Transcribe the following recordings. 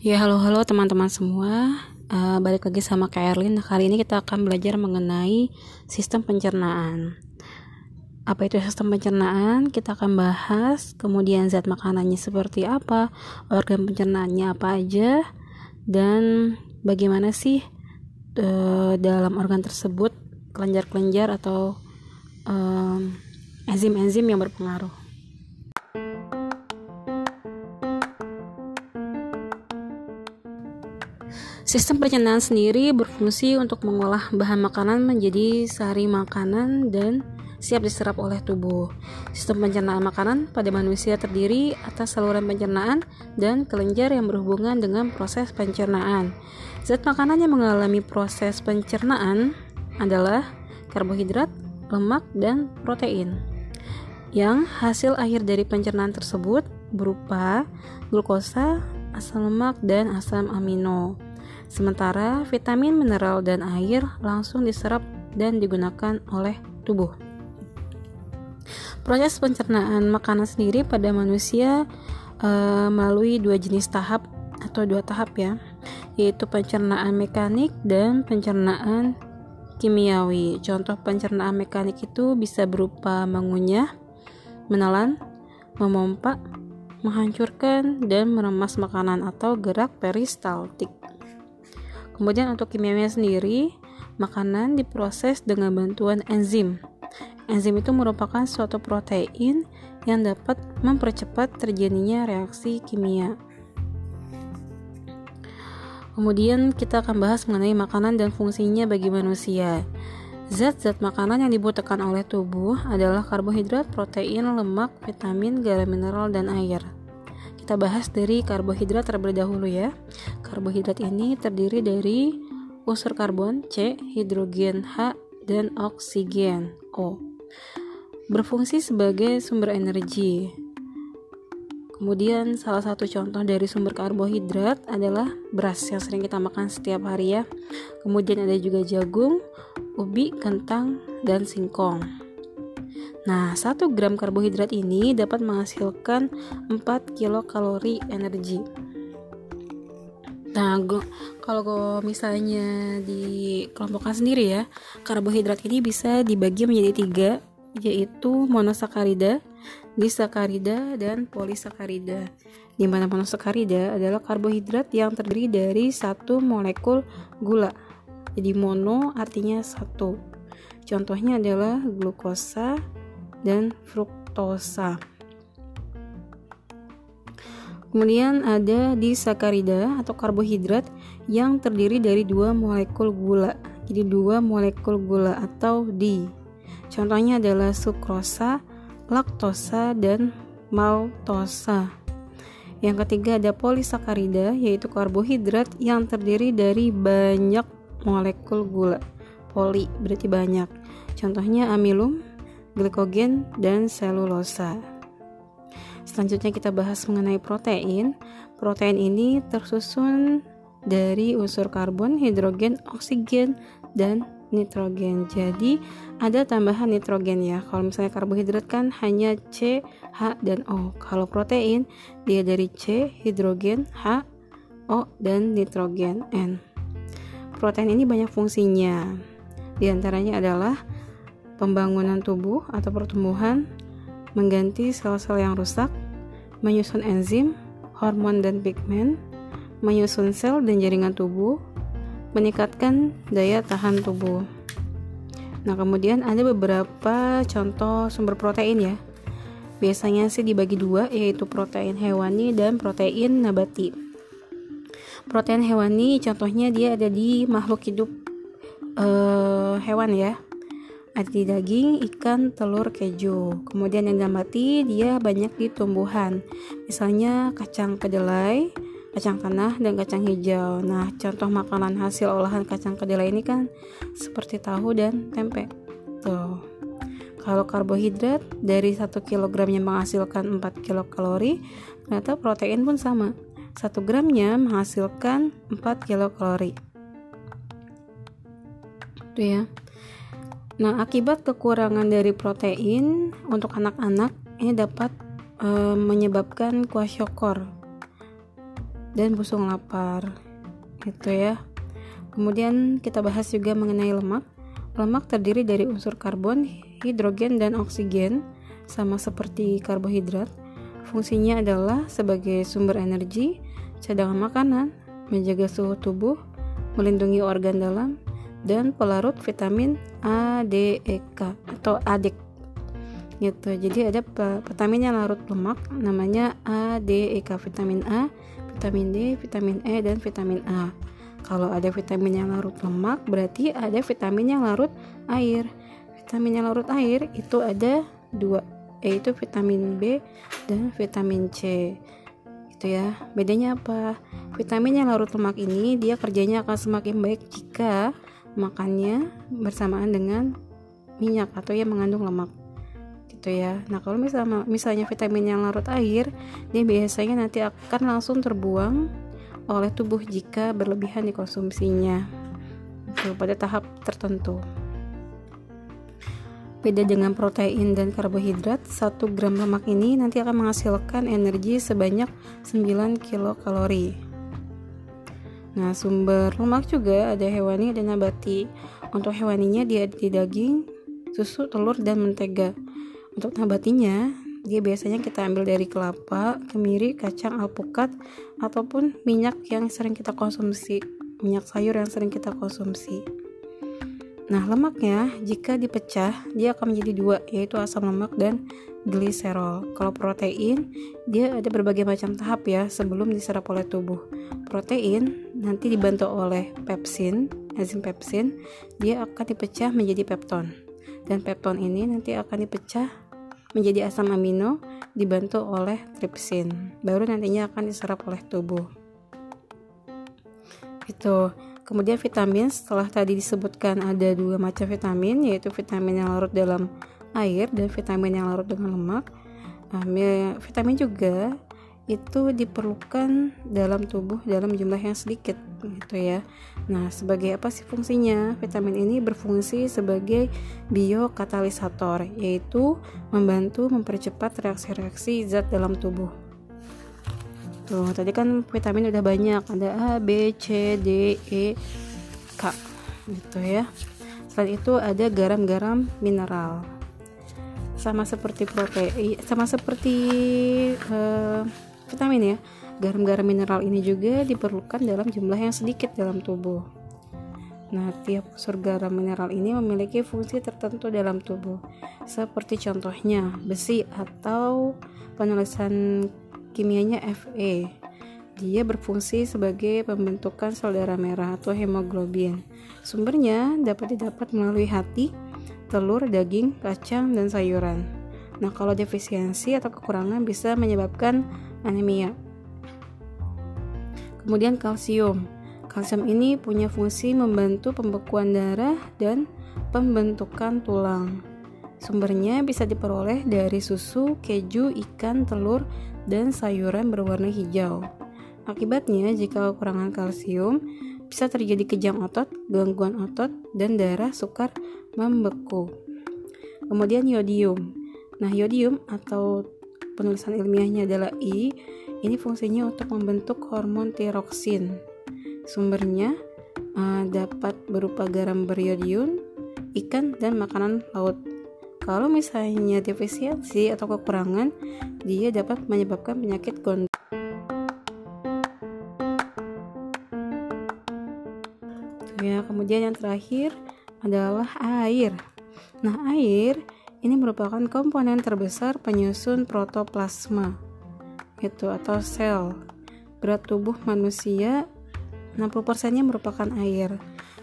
Ya halo-halo teman-teman semua. Uh, Balik lagi sama Kak Erlin. Nah, Kali ini kita akan belajar mengenai Sistem pencernaan. Apa itu sistem pencernaan? Kita akan bahas Kemudian zat makanannya seperti apa Organ pencernaannya apa aja Dan bagaimana sih uh, Dalam organ tersebut Kelenjar-kelenjar atau Enzim-enzim um, yang berpengaruh Sistem pencernaan sendiri berfungsi untuk mengolah bahan makanan menjadi sari makanan dan siap diserap oleh tubuh. Sistem pencernaan makanan pada manusia terdiri atas saluran pencernaan dan kelenjar yang berhubungan dengan proses pencernaan. Zat makanan yang mengalami proses pencernaan adalah karbohidrat, lemak, dan protein. Yang hasil akhir dari pencernaan tersebut berupa glukosa, asam lemak, dan asam amino. Sementara vitamin, mineral, dan air langsung diserap dan digunakan oleh tubuh. Proses pencernaan makanan sendiri pada manusia uh, melalui dua jenis tahap atau dua tahap ya, yaitu pencernaan mekanik dan pencernaan kimiawi. Contoh pencernaan mekanik itu bisa berupa mengunyah, menelan, memompa, menghancurkan, dan meremas makanan atau gerak peristaltik. Kemudian untuk kimianya sendiri, makanan diproses dengan bantuan enzim. Enzim itu merupakan suatu protein yang dapat mempercepat terjadinya reaksi kimia. Kemudian kita akan bahas mengenai makanan dan fungsinya bagi manusia. Zat-zat makanan yang dibutuhkan oleh tubuh adalah karbohidrat, protein, lemak, vitamin, garam mineral, dan air. Kita bahas dari karbohidrat terlebih dahulu ya. Karbohidrat ini terdiri dari unsur karbon C, hidrogen H, dan oksigen O. Berfungsi sebagai sumber energi. Kemudian salah satu contoh dari sumber karbohidrat adalah beras yang sering kita makan setiap hari ya. Kemudian ada juga jagung, ubi, kentang, dan singkong. Nah, 1 gram karbohidrat ini dapat menghasilkan 4 kilokalori energi. Nah, kalau misalnya dikelompokkan sendiri ya, karbohidrat ini bisa dibagi menjadi tiga, yaitu monosakarida, disakarida, dan polisakarida. Di mana monosakarida adalah karbohidrat yang terdiri dari satu molekul gula. Jadi mono artinya satu. Contohnya adalah glukosa, dan fruktosa. Kemudian ada disakarida atau karbohidrat yang terdiri dari dua molekul gula. Jadi dua molekul gula atau di. Contohnya adalah sukrosa, laktosa, dan maltosa. Yang ketiga ada polisakarida yaitu karbohidrat yang terdiri dari banyak molekul gula. Poli berarti banyak. Contohnya amilum, glikogen, dan selulosa. Selanjutnya kita bahas mengenai protein. Protein ini tersusun dari unsur karbon, hidrogen, oksigen, dan nitrogen. Jadi ada tambahan nitrogen ya. Kalau misalnya karbohidrat kan hanya C, H, dan O. Kalau protein dia dari C, hidrogen, H, O, dan nitrogen N. Protein ini banyak fungsinya. Di antaranya adalah pembangunan tubuh atau pertumbuhan, mengganti sel-sel yang rusak, menyusun enzim, hormon dan pigmen, menyusun sel dan jaringan tubuh, meningkatkan daya tahan tubuh. Nah, kemudian ada beberapa contoh sumber protein ya. Biasanya sih dibagi dua, yaitu protein hewani dan protein nabati. Protein hewani contohnya dia ada di makhluk hidup uh, hewan ya ada daging, ikan, telur, keju. Kemudian yang nabati dia banyak di tumbuhan. Misalnya kacang kedelai, kacang tanah, dan kacang hijau. Nah, contoh makanan hasil olahan kacang kedelai ini kan seperti tahu dan tempe. Tuh. Kalau karbohidrat dari 1 kg yang menghasilkan 4 kilokalori, ternyata protein pun sama. 1 gramnya menghasilkan 4 kilokalori. Tuh ya. Nah, akibat kekurangan dari protein untuk anak-anak ini dapat e, menyebabkan kwashiorkor. dan busung lapar gitu ya kemudian kita bahas juga mengenai lemak lemak terdiri dari unsur karbon hidrogen dan oksigen sama seperti karbohidrat fungsinya adalah sebagai sumber energi cadangan makanan menjaga suhu tubuh melindungi organ dalam dan pelarut vitamin A, D, E, K atau ADEK gitu jadi ada vitamin yang larut lemak namanya A, D, E, K vitamin A vitamin D, vitamin E, dan vitamin A. Kalau ada vitamin yang larut lemak, berarti ada vitamin yang larut air. Vitamin yang larut air itu ada dua, yaitu vitamin B dan vitamin C. Itu ya. Bedanya apa? Vitamin yang larut lemak ini dia kerjanya akan semakin baik jika makannya bersamaan dengan minyak atau yang mengandung lemak gitu ya nah kalau misalnya misalnya vitamin yang larut air dia biasanya nanti akan langsung terbuang oleh tubuh jika berlebihan dikonsumsinya gitu, pada tahap tertentu Beda dengan protein dan karbohidrat, 1 gram lemak ini nanti akan menghasilkan energi sebanyak 9 kilokalori. Nah, sumber lemak juga ada hewani dan nabati. Untuk hewaninya dia di daging, susu, telur, dan mentega. Untuk nabatinya, dia biasanya kita ambil dari kelapa, kemiri, kacang, alpukat, ataupun minyak yang sering kita konsumsi, minyak sayur yang sering kita konsumsi. Nah, lemaknya jika dipecah, dia akan menjadi dua, yaitu asam lemak dan gliserol. Kalau protein, dia ada berbagai macam tahap ya sebelum diserap oleh tubuh. Protein nanti dibantu oleh pepsin, enzim pepsin, dia akan dipecah menjadi pepton. Dan pepton ini nanti akan dipecah menjadi asam amino dibantu oleh tripsin baru nantinya akan diserap oleh tubuh. Itu kemudian vitamin setelah tadi disebutkan ada dua macam vitamin yaitu vitamin yang larut dalam air dan vitamin yang larut dengan lemak. Nah, vitamin juga itu diperlukan dalam tubuh dalam jumlah yang sedikit gitu ya. Nah, sebagai apa sih fungsinya? Vitamin ini berfungsi sebagai biokatalisator, yaitu membantu mempercepat reaksi-reaksi zat dalam tubuh. Tuh, tadi kan vitamin udah banyak, ada A, B, C, D, E, K gitu ya. Selain itu ada garam-garam mineral. Sama seperti protein, sama seperti uh, vitamin ya. Garam-garam mineral ini juga diperlukan dalam jumlah yang sedikit dalam tubuh. Nah, tiap unsur garam mineral ini memiliki fungsi tertentu dalam tubuh, seperti contohnya besi atau penulisan kimianya Fe. Dia berfungsi sebagai pembentukan sel darah merah atau hemoglobin. Sumbernya dapat didapat melalui hati, telur, daging, kacang, dan sayuran. Nah, kalau defisiensi atau kekurangan bisa menyebabkan anemia. Kemudian kalsium. Kalsium ini punya fungsi membantu pembekuan darah dan pembentukan tulang. Sumbernya bisa diperoleh dari susu, keju, ikan, telur, dan sayuran berwarna hijau. Akibatnya, jika kekurangan kalsium, bisa terjadi kejang otot, gangguan otot, dan darah sukar membeku. Kemudian yodium. Nah, yodium atau penulisan ilmiahnya adalah I. Ini fungsinya untuk membentuk hormon tiroksin. Sumbernya uh, dapat berupa garam beriodium, ikan, dan makanan laut. Kalau misalnya defisiensi atau kekurangan, dia dapat menyebabkan penyakit gondok. Ya, kemudian yang terakhir adalah air. Nah, air ini merupakan komponen terbesar penyusun protoplasma itu atau sel. Berat tubuh manusia 60%-nya merupakan air.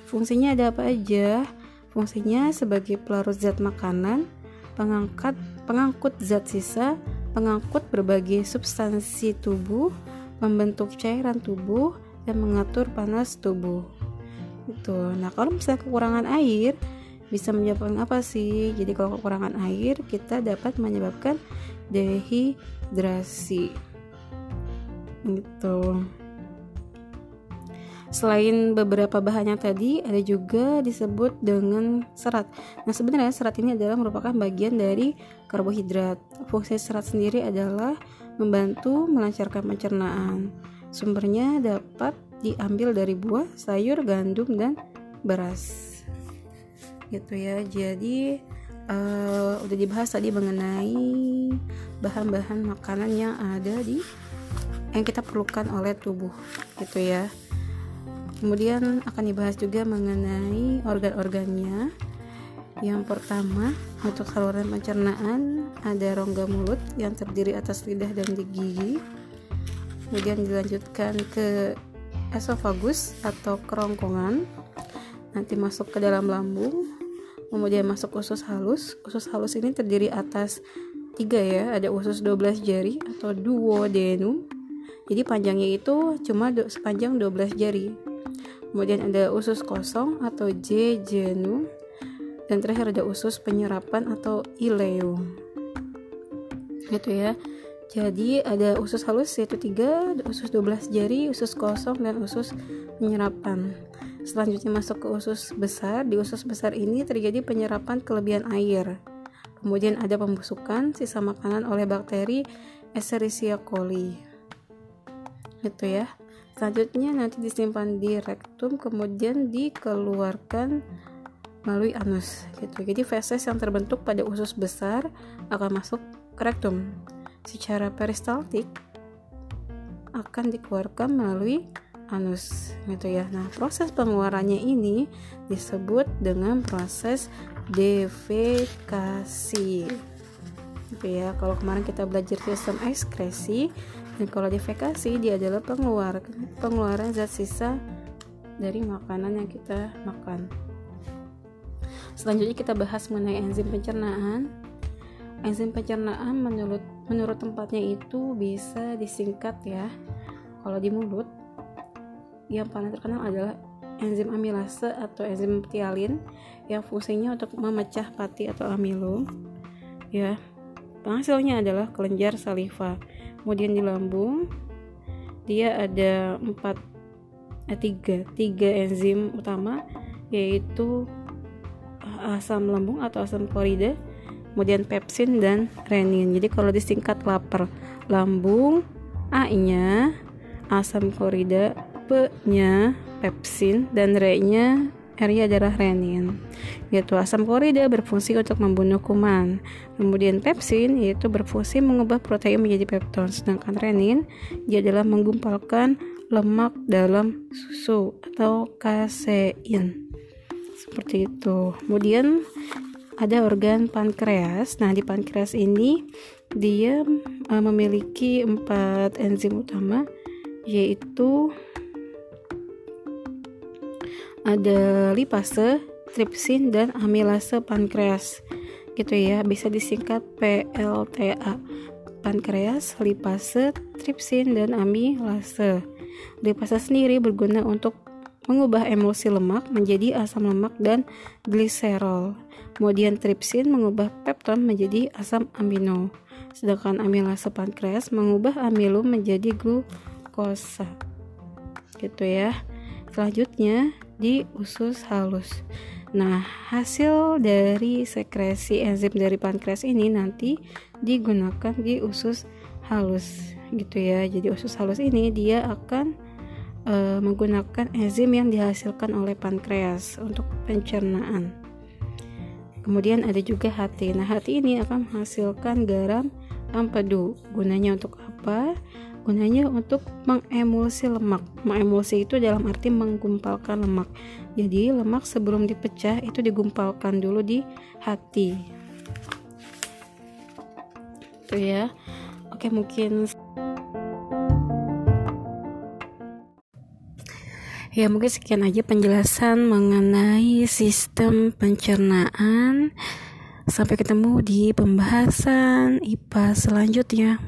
Fungsinya ada apa aja? Fungsinya sebagai pelarut zat makanan, pengangkat pengangkut zat sisa, pengangkut berbagai substansi tubuh, membentuk cairan tubuh dan mengatur panas tubuh. Itu. Nah, kalau misalnya kekurangan air, bisa menyebabkan apa sih? Jadi kalau kekurangan air kita dapat menyebabkan dehidrasi. Gitu. Selain beberapa bahannya tadi, ada juga disebut dengan serat. Nah, sebenarnya serat ini adalah merupakan bagian dari karbohidrat. Fungsi serat sendiri adalah membantu melancarkan pencernaan. Sumbernya dapat diambil dari buah, sayur, gandum, dan beras. Gitu ya. Jadi uh, udah dibahas tadi mengenai bahan-bahan makanan yang ada di yang kita perlukan oleh tubuh gitu ya. Kemudian akan dibahas juga mengenai organ-organnya. Yang pertama untuk saluran pencernaan. Ada rongga mulut yang terdiri atas lidah dan gigi. Kemudian dilanjutkan ke esofagus atau kerongkongan. Nanti masuk ke dalam lambung kemudian masuk usus halus. Usus halus ini terdiri atas tiga ya. Ada usus 12 jari atau duodenum. Jadi panjangnya itu cuma sepanjang 12 jari. Kemudian ada usus kosong atau jejunum dan terakhir ada usus penyerapan atau ileum. Gitu ya. Jadi ada usus halus yaitu tiga usus 12 jari usus kosong dan usus penyerapan selanjutnya masuk ke usus besar di usus besar ini terjadi penyerapan kelebihan air Kemudian ada pembusukan sisa makanan oleh bakteri Escherichia coli. Gitu ya. Selanjutnya nanti disimpan di rektum kemudian dikeluarkan melalui anus gitu. Jadi feses yang terbentuk pada usus besar akan masuk ke rektum. Secara peristaltik akan dikeluarkan melalui anus gitu ya. Nah, proses pengeluarannya ini disebut dengan proses defekasi. Gitu ya. Kalau kemarin kita belajar sistem ekskresi dan kalau defekasi dia adalah pengeluaran pengeluaran zat sisa dari makanan yang kita makan. Selanjutnya kita bahas mengenai enzim pencernaan. Enzim pencernaan menurut menurut tempatnya itu bisa disingkat ya kalau di mulut yang paling terkenal adalah enzim amilase atau enzim ptialin yang fungsinya untuk memecah pati atau amilum ya. Penghasilnya adalah kelenjar saliva. Kemudian di lambung dia ada empat eh, tiga tiga enzim utama yaitu asam lambung atau asam klorida kemudian pepsin dan renin. Jadi kalau disingkat lapar lambung A nya asam klorida P nya pepsin dan re-nya R-nya adalah renin. Yaitu asam klorida berfungsi untuk membunuh kuman. Kemudian pepsin yaitu berfungsi mengubah protein menjadi pepton sedangkan renin dia adalah menggumpalkan lemak dalam susu atau kasein. Seperti itu. Kemudian ada organ pankreas. Nah di pankreas ini dia uh, memiliki empat enzim utama yaitu ada lipase, tripsin dan amilase pankreas. Gitu ya, bisa disingkat PLTA. Pankreas, lipase, tripsin dan amilase. Lipase sendiri berguna untuk mengubah emulsi lemak menjadi asam lemak dan gliserol. Kemudian tripsin mengubah pepton menjadi asam amino. Sedangkan amilase pankreas mengubah amilum menjadi glukosa. Gitu ya. Selanjutnya di usus halus. Nah, hasil dari sekresi enzim dari pankreas ini nanti digunakan di usus halus gitu ya. Jadi usus halus ini dia akan e, menggunakan enzim yang dihasilkan oleh pankreas untuk pencernaan. Kemudian ada juga hati. Nah, hati ini akan menghasilkan garam empedu. Gunanya untuk apa? Gunanya untuk mengemulsi lemak mengemulsi itu dalam arti menggumpalkan lemak jadi lemak sebelum dipecah itu digumpalkan dulu di hati itu ya oke mungkin Ya mungkin sekian aja penjelasan mengenai sistem pencernaan. Sampai ketemu di pembahasan IPA selanjutnya.